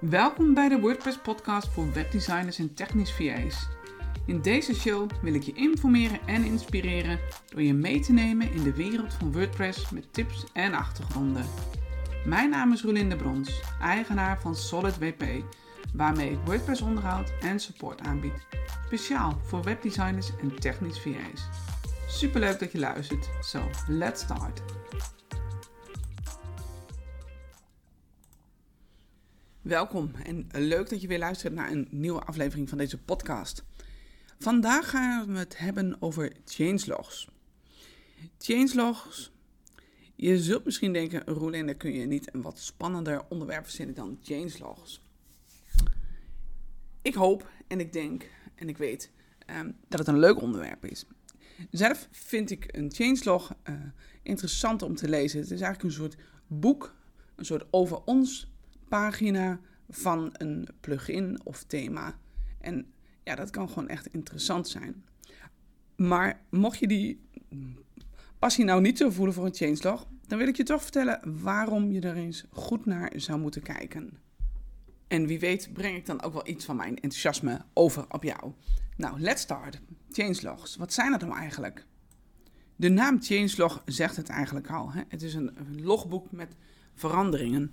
Welkom bij de WordPress podcast voor webdesigners en technisch VA's. In deze show wil ik je informeren en inspireren door je mee te nemen in de wereld van WordPress met tips en achtergronden. Mijn naam is Rolinde Brons, eigenaar van Solid WP, waarmee ik WordPress onderhoud en support aanbied. Speciaal voor webdesigners en technisch VA's. Superleuk dat je luistert. So, let's start. Welkom en leuk dat je weer luistert naar een nieuwe aflevering van deze podcast. Vandaag gaan we het hebben over changelogs. Changelogs. Je zult misschien denken, Roelin, daar kun je niet een wat spannender onderwerp verzinnen dan changelogs. Ik hoop en ik denk en ik weet um, dat het een leuk onderwerp is. Zelf vind ik een changelog uh, interessant om te lezen. Het is eigenlijk een soort boek, een soort over ons pagina van een plugin of thema. En ja, dat kan gewoon echt interessant zijn. Maar mocht je die passie nou niet zo voelen voor een changelog, dan wil ik je toch vertellen waarom je er eens goed naar zou moeten kijken. En wie weet breng ik dan ook wel iets van mijn enthousiasme over op jou. Nou, let's start. Changelogs. Wat zijn dat nou eigenlijk? De naam changelog zegt het eigenlijk al. Hè? Het is een logboek met veranderingen.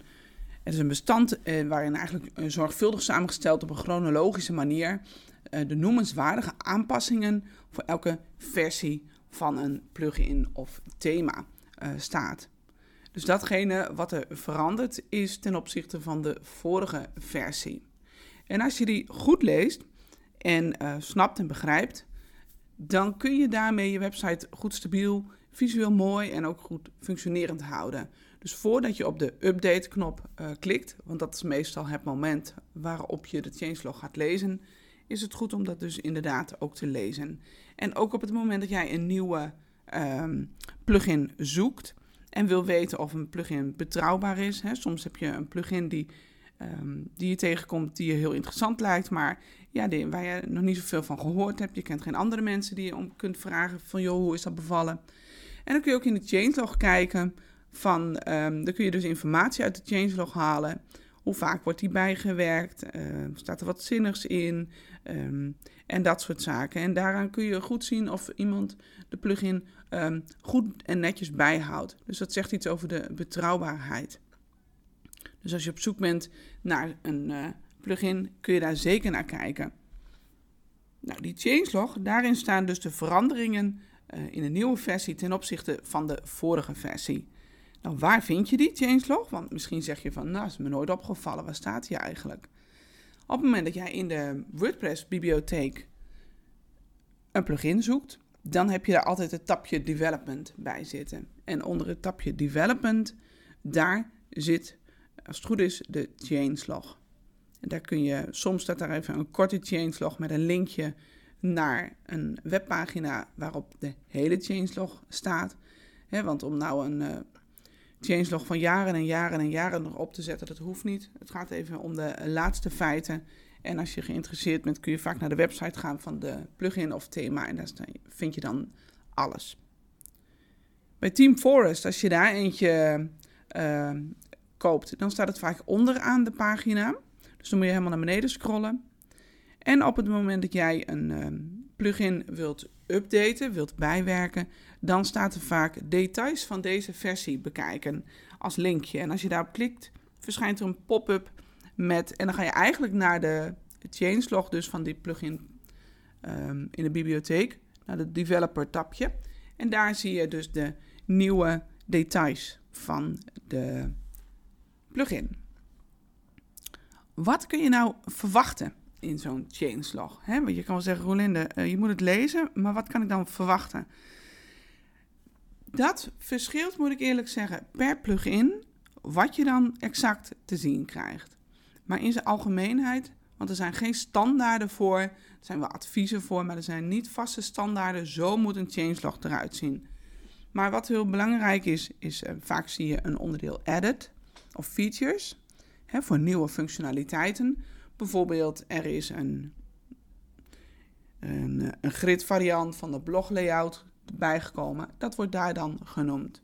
Het is een bestand eh, waarin eigenlijk eh, zorgvuldig samengesteld op een chronologische manier eh, de noemenswaardige aanpassingen voor elke versie van een plugin of thema uh, staat. Dus datgene wat er verandert is ten opzichte van de vorige versie. En als je die goed leest en uh, snapt en begrijpt, dan kun je daarmee je website goed stabiel, visueel mooi en ook goed functionerend houden. Dus voordat je op de update-knop uh, klikt, want dat is meestal het moment waarop je de changelog gaat lezen, is het goed om dat dus inderdaad ook te lezen. En ook op het moment dat jij een nieuwe um, plugin zoekt en wil weten of een plugin betrouwbaar is. Hè. Soms heb je een plugin die, um, die je tegenkomt die je heel interessant lijkt, maar ja, die, waar je nog niet zoveel van gehoord hebt. Je kent geen andere mensen die je om kunt vragen van joh, hoe is dat bevallen? En dan kun je ook in de changelog kijken van, um, dan kun je dus informatie uit de changelog halen. Hoe vaak wordt die bijgewerkt? Uh, staat er wat zinnigs in? Um, en dat soort zaken. En daaraan kun je goed zien of iemand de plugin goed en netjes bijhoudt. Dus dat zegt iets over de betrouwbaarheid. Dus als je op zoek bent naar een uh, plugin, kun je daar zeker naar kijken. Nou, die changelog, daarin staan dus de veranderingen uh, in een nieuwe versie ten opzichte van de vorige versie. Nou, waar vind je die changelog? Want misschien zeg je van, nou, is me nooit opgevallen. Waar staat die eigenlijk? Op het moment dat jij in de WordPress-bibliotheek een plugin zoekt, dan heb je daar altijd het tapje Development bij zitten. En onder het tapje Development, daar zit, als het goed is, de changelog. En daar kun je, soms staat daar even een korte changelog met een linkje naar een webpagina waarop de hele changelog staat. want om nou een, uh, changelog van jaren en jaren en jaren nog op te zetten. Dat hoeft niet. Het gaat even om de laatste feiten. En als je geïnteresseerd bent, kun je vaak naar de website gaan van de plugin of thema. En daar vind je dan alles. Bij Team Forest, als je daar eentje uh, koopt, dan staat het vaak onderaan de pagina. Dus dan moet je helemaal naar beneden scrollen. En op het moment dat jij een uh, plugin wilt updaten, wilt bijwerken, dan staat er vaak details van deze versie bekijken als linkje. En als je daarop klikt, verschijnt er een pop-up met, en dan ga je eigenlijk naar de changelog dus van die plugin um, in de bibliotheek, naar het developer tabje. En daar zie je dus de nieuwe details van de plugin. Wat kun je nou verwachten in zo'n changelog? He, want je kan wel zeggen, Rolinde, uh, je moet het lezen, maar wat kan ik dan verwachten? Dat verschilt, moet ik eerlijk zeggen, per plugin wat je dan exact te zien krijgt. Maar in zijn algemeenheid, want er zijn geen standaarden voor, er zijn wel adviezen voor, maar er zijn niet vaste standaarden. Zo moet een changelog eruit zien. Maar wat heel belangrijk is, is uh, vaak zie je een onderdeel edit of features hè, voor nieuwe functionaliteiten. Bijvoorbeeld er is een, een, een grid variant van de blog layout bijgekomen. Dat wordt daar dan genoemd.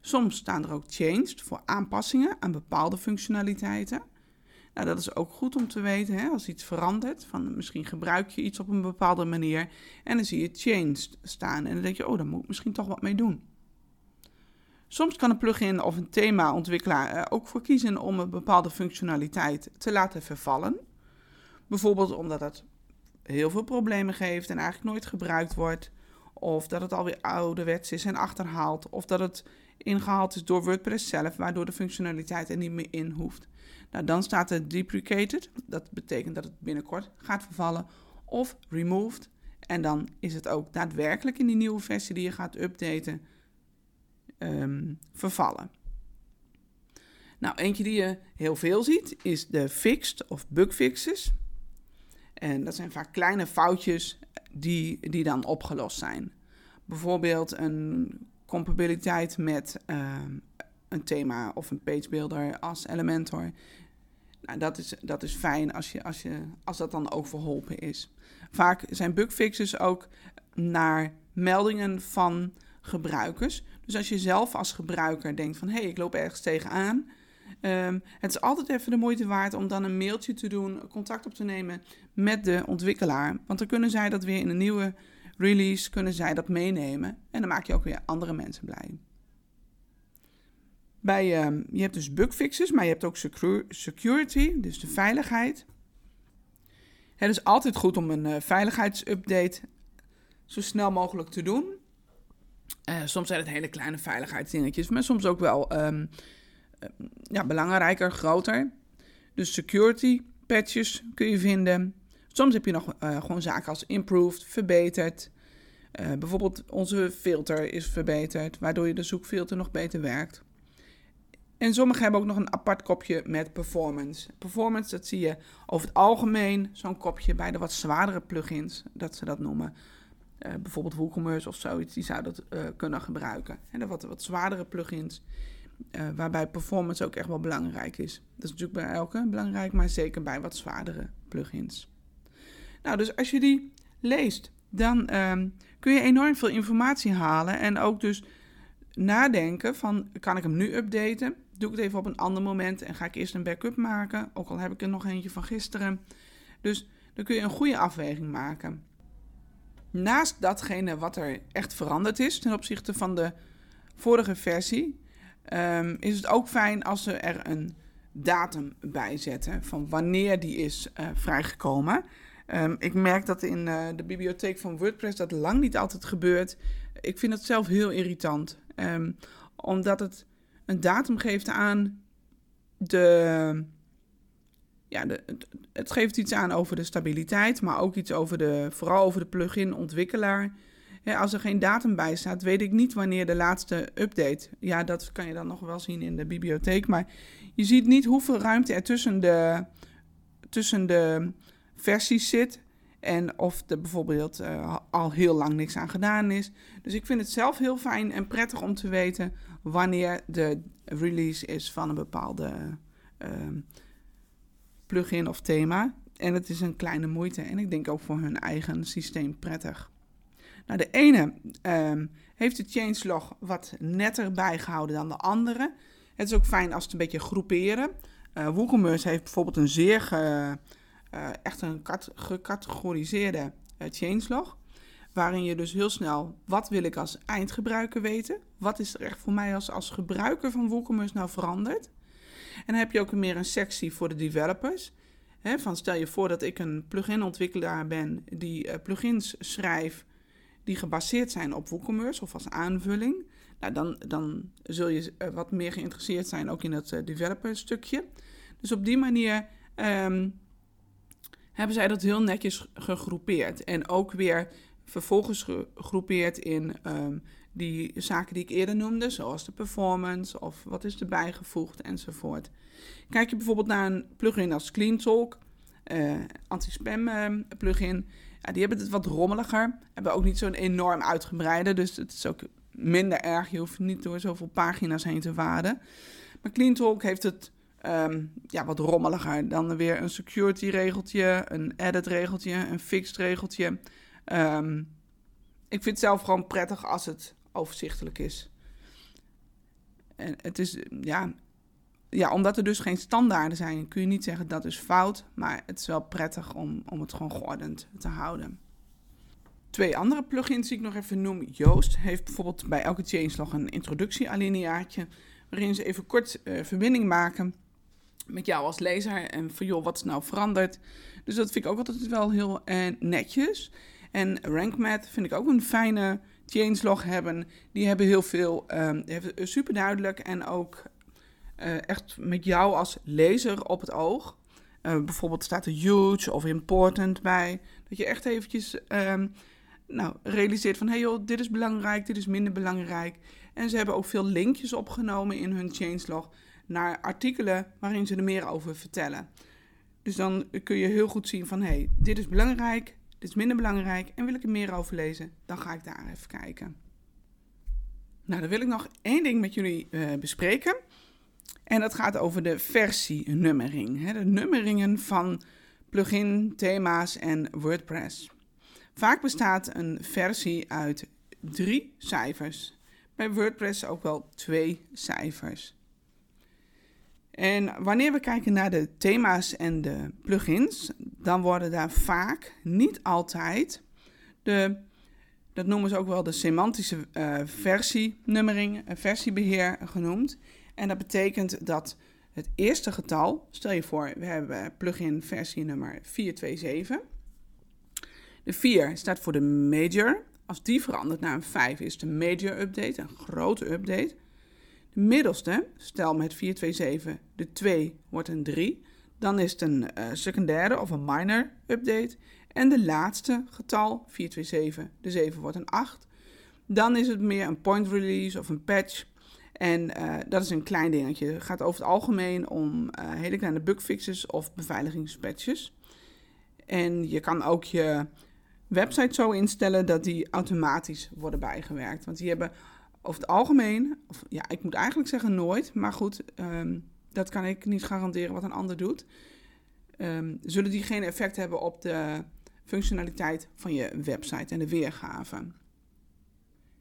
Soms staan er ook changed voor aanpassingen aan bepaalde functionaliteiten. Nou, dat is ook goed om te weten hè, als iets verandert. Van misschien gebruik je iets op een bepaalde manier en dan zie je changed staan. En dan denk je, oh, daar moet ik misschien toch wat mee doen. Soms kan een plugin of een themaontwikkelaar er ook voor kiezen om een bepaalde functionaliteit te laten vervallen. Bijvoorbeeld omdat het heel veel problemen geeft en eigenlijk nooit gebruikt wordt. Of dat het alweer ouderwets is en achterhaalt. Of dat het ingehaald is door WordPress zelf, waardoor de functionaliteit er niet meer in hoeft. Nou, dan staat er deprecated. Dat betekent dat het binnenkort gaat vervallen. Of removed. En dan is het ook daadwerkelijk in die nieuwe versie die je gaat updaten ehm, vervallen. Nou, eentje die je heel veel ziet is de fixed of bug fixes. En dat zijn vaak kleine foutjes die, die dan opgelost zijn. Bijvoorbeeld een compatibiliteit met ehm, een thema of een pagebuilder als Elementor. Nou, dat, is, dat is fijn als, je, als, je, als dat dan ook verholpen is. Vaak zijn bugfixes ook naar meldingen van gebruikers. Dus als je zelf als gebruiker denkt van... hé, hey, ik loop ergens tegenaan... Um, het is altijd even de moeite waard om dan een mailtje te doen, contact op te nemen met de ontwikkelaar. Want dan kunnen zij dat weer in een nieuwe release, kunnen zij dat meenemen. En dan maak je ook weer andere mensen blij. Bij, uh, je hebt dus bugfixes, maar je hebt ook security, dus de veiligheid. Het is altijd goed om een uh, veiligheidsupdate zo snel mogelijk te doen. Uh, soms zijn het hele kleine veiligheidsdingetjes, maar soms ook wel um, ja, belangrijker, groter. Dus security patches kun je vinden. Soms heb je nog uh, gewoon zaken als improved, verbeterd. Bijvoorbeeld onze filter is verbeterd, waardoor je de zoekfilter nog beter werkt. En sommige hebben ook nog een apart kopje met performance. Performance, dat zie je over het algemeen, zo'n kopje bij de wat zwaardere plugins, dat ze dat noemen. Uh, bijvoorbeeld WooCommerce of zoiets, die zou dat uh, kunnen gebruiken. En de wat, wat zwaardere plugins, uh, waarbij performance ook echt wel belangrijk is. Dat is natuurlijk bij elke belangrijk, maar zeker bij wat zwaardere plugins. Nou, dus als je die leest, dan um, kun je enorm veel informatie halen en ook dus nadenken van, kan ik hem nu updaten? Doe ik het even op een ander moment en ga ik eerst een backup maken, ook al heb ik er nog eentje van gisteren. Dus dan kun je een goede afweging maken. Naast datgene wat er echt veranderd is ten opzichte van de vorige versie, um, is het ook fijn als ze er een datum bij zetten van wanneer die is uh, vrijgekomen. Um, ik merk dat in uh, de bibliotheek van WordPress dat lang niet altijd gebeurt. Ik vind het zelf heel irritant. Um, omdat het een datum geeft aan de. Ja, de, het geeft iets aan over de stabiliteit, maar ook iets over de. Vooral over de plugin-ontwikkelaar. Ja, als er geen datum bij staat, weet ik niet wanneer de laatste update. Ja, dat kan je dan nog wel zien in de bibliotheek. Maar je ziet niet hoeveel ruimte er tussen de, tussen de versies zit. En of er bijvoorbeeld uh, al heel lang niks aan gedaan is. Dus ik vind het zelf heel fijn en prettig om te weten wanneer de release is van een bepaalde uh, plugin of thema. En het is een kleine moeite. En ik denk ook voor hun eigen systeem prettig. Nou, de ene um, heeft de changelog wat netter bijgehouden dan de andere. Het is ook fijn als het een beetje groeperen. Uh, WooCommerce heeft bijvoorbeeld een zeer ge, uh, echt een gecategoriseerde uh, changelog. Waarin je dus heel snel, wat wil ik als eindgebruiker weten? Wat is er echt voor mij als, als gebruiker van WooCommerce nou veranderd? En dan heb je ook meer een sectie voor de developers. Van stel je voor dat ik een plugin ontwikkelaar ben die uh, plugins schrijft die gebaseerd zijn op WooCommerce of als aanvulling. Nou, dan, dan zul je wat meer geïnteresseerd zijn ook in het uh, developer stukje. Dus op die manier um, hebben zij dat heel netjes gegroepeerd. En ook weer vervolgens gegroepeerd in um, die zaken die ik eerder noemde, zoals de performance of wat is erbij gevoegd enzovoort. Kijk je bijvoorbeeld naar een plugin als CleanTalk, uh, anti-spam uh, plugin, ja, die hebben het wat rommeliger, hebben ook niet zo'n enorm uitgebreide, dus het is ook minder erg. Je hoeft niet door zoveel pagina's heen te waden. Maar CleanTalk heeft het um, ja, wat rommeliger. Dan weer een security regeltje, een edit regeltje, een fixed regeltje. Um, ik vind het zelf gewoon prettig als het overzichtelijk is. En het is, ja, ja, omdat er dus geen standaarden zijn, kun je niet zeggen dat is fout. Maar het is wel prettig om, om het gewoon geordend te houden. Twee andere plugins die ik nog even noem. Joost heeft bijvoorbeeld bij elke changelog een introductiealineaatje. Waarin ze even kort uh, verbinding maken met jou als lezer. En van joh, wat is nou veranderd? Dus dat vind ik ook altijd wel heel uh, netjes. En RankMath vind ik ook een fijne changelog hebben. Die hebben heel veel, um, super duidelijk en ook uh, echt met jou als lezer op het oog. Uh, bijvoorbeeld staat er huge of important bij. Dat je echt eventjes um, nou, realiseert van... hé hey joh, dit is belangrijk, dit is minder belangrijk. En ze hebben ook veel linkjes opgenomen in hun changelog... naar artikelen waarin ze er meer over vertellen. Dus dan kun je heel goed zien van... hé, hey, dit is belangrijk, dit is minder belangrijk... en wil ik er meer over lezen, dan ga ik daar even kijken. Nou, dan wil ik nog één ding met jullie uh, bespreken... En dat gaat over de versienummering. De nummeringen van plugin, thema's en WordPress. Vaak bestaat een versie uit drie cijfers. Bij WordPress ook wel twee cijfers. En wanneer we kijken naar de thema's en de plugins, dan worden daar vaak, niet altijd, de, dat noemen ze ook wel de semantische uh, versienummering, versiebeheer genoemd. En dat betekent dat het eerste getal, stel je voor, we hebben plugin versie nummer 427. De 4 staat voor de major. Als die verandert naar een 5 is de major update, een grote update. De middelste, stel met 427, de 2 wordt een 3. Dan is het een uh, secundaire of een minor update. En de laatste getal, 427, de 7 wordt een 8. Dan is het meer een point release of een patch. En uh, dat is een klein dingetje. Het gaat over het algemeen om uh, hele kleine bugfixes of beveiligingspatches. En je kan ook je website zo instellen dat die automatisch worden bijgewerkt. Want die hebben over het algemeen, of ja, ik moet eigenlijk zeggen nooit, maar goed, um, dat kan ik niet garanderen wat een ander doet. Um, zullen die geen effect hebben op de functionaliteit van je website en de weergave.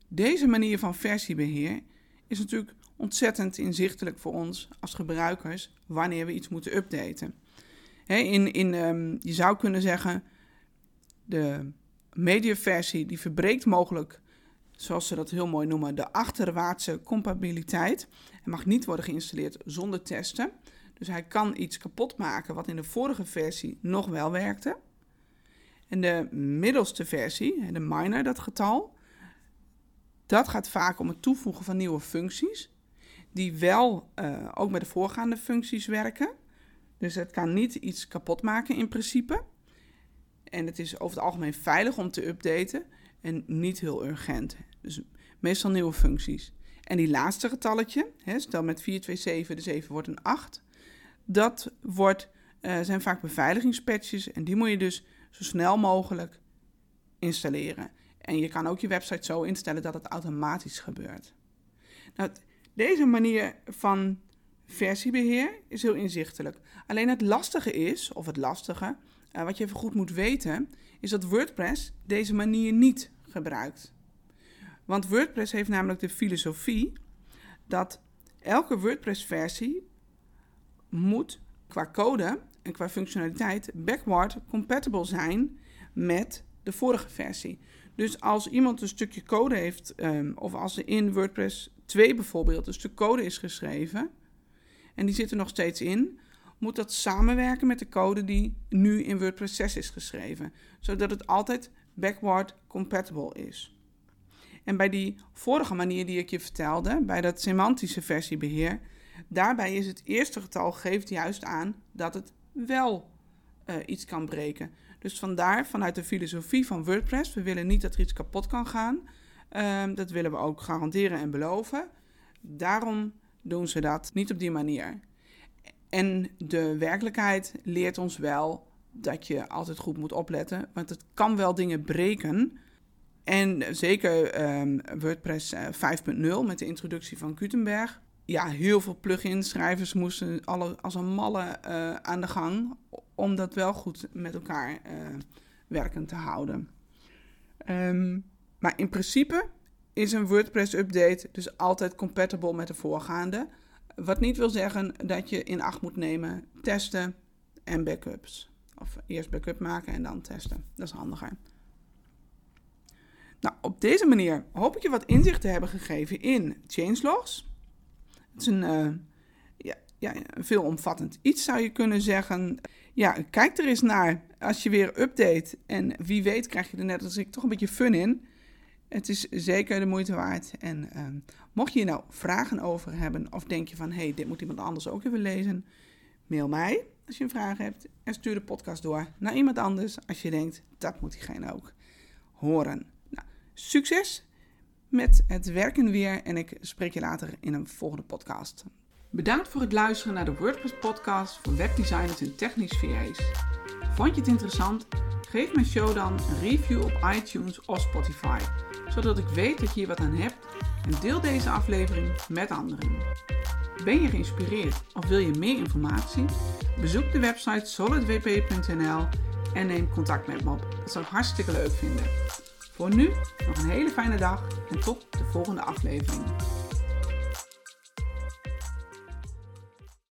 Deze manier van versiebeheer is natuurlijk ontzettend inzichtelijk voor ons als gebruikers wanneer we iets moeten updaten. in, in, um, je zou kunnen zeggen, de mediaversie die verbreekt mogelijk, zoals ze dat heel mooi noemen, de achterwaartse compatibiliteit. Hij mag niet worden geïnstalleerd zonder testen. Dus hij kan iets kapot maken wat in de vorige versie nog wel werkte. En de middelste versie, de minor, dat getal, dat gaat vaak om het toevoegen van nieuwe functies, die wel uh, ook met de voorgaande functies werken. Dus het kan niet iets kapot maken in principe. En het is over het algemeen veilig om te updaten en niet heel urgent. Dus meestal nieuwe functies. En die laatste getalletje, hè, stel met 427 de 7 wordt een 8. Dat wordt, uh, zijn vaak beveiligingspatches en die moet je dus zo snel mogelijk installeren. En je kan ook je website zo instellen dat het automatisch gebeurt. Nou, deze manier van versiebeheer is heel inzichtelijk. Alleen het lastige is, of het lastige, uh, wat je even goed moet weten, is dat WordPress deze manier niet gebruikt. Want WordPress heeft namelijk de filosofie dat elke WordPress-versie moet qua code en qua functionaliteit backward compatible zijn met de vorige versie. Dus als iemand een stukje code heeft, um, of als er in WordPress 2 bijvoorbeeld een stuk code is geschreven, en die zit er nog steeds in, moet dat samenwerken met de code die nu in WordPress 6 is geschreven, zodat het altijd backward compatible is. En bij die vorige manier die ik je vertelde, bij dat semantische versiebeheer, daarbij is het eerste getal geeft juist aan dat het wel uh, iets kan breken. Dus vandaar, vanuit de filosofie van WordPress, we willen niet dat er iets kapot kan gaan. Um, dat willen we ook garanderen en beloven. Daarom doen ze dat niet op die manier. En de werkelijkheid leert ons wel dat je altijd goed moet opletten, want het kan wel dingen breken. En zeker um, WordPress 5.0 eh, met de introductie van Gutenberg. Ja, heel veel plugins, schrijvers moesten alle, als een malle uh, aan de gang om dat wel goed met elkaar uh, werkend te houden. Um, maar in principe is een WordPress-update dus altijd compatible met de voorgaande. Wat niet wil zeggen dat je in acht moet nemen testen en backups. Of eerst backup maken en dan testen. Dat is handiger. Nou, op deze manier hoop ik je wat inzicht te hebben gegeven in changelogs. Het is een, uh, ja, ja, veelomvattend iets, zou je kunnen zeggen. Ja, kijk er eens naar als je weer update. En wie weet krijg je er net als ik toch een beetje fun in. Het is zeker de moeite waard. En uh, mocht je hier nou vragen over hebben, of denk je van hé, hey, dit moet iemand anders ook even lezen, mail mij als je een vraag hebt en stuur de podcast door naar iemand anders als je denkt dat moet diegene ook horen. Succes met het werken weer en ik spreek je later in een volgende podcast. Bedankt voor het luisteren naar de WordPress podcast voor webdesigners en technisch VA's. Vond je het interessant? Geef mijn show dan een review op iTunes of Spotify, zodat ik weet dat je hier wat aan hebt en deel deze aflevering met anderen. Ben je geïnspireerd of wil je meer informatie? Bezoek de website solidwp.nl en neem contact met me op. Dat zou ik hartstikke leuk vinden. Voor nu nog een hele fijne dag en tot de volgende aflevering.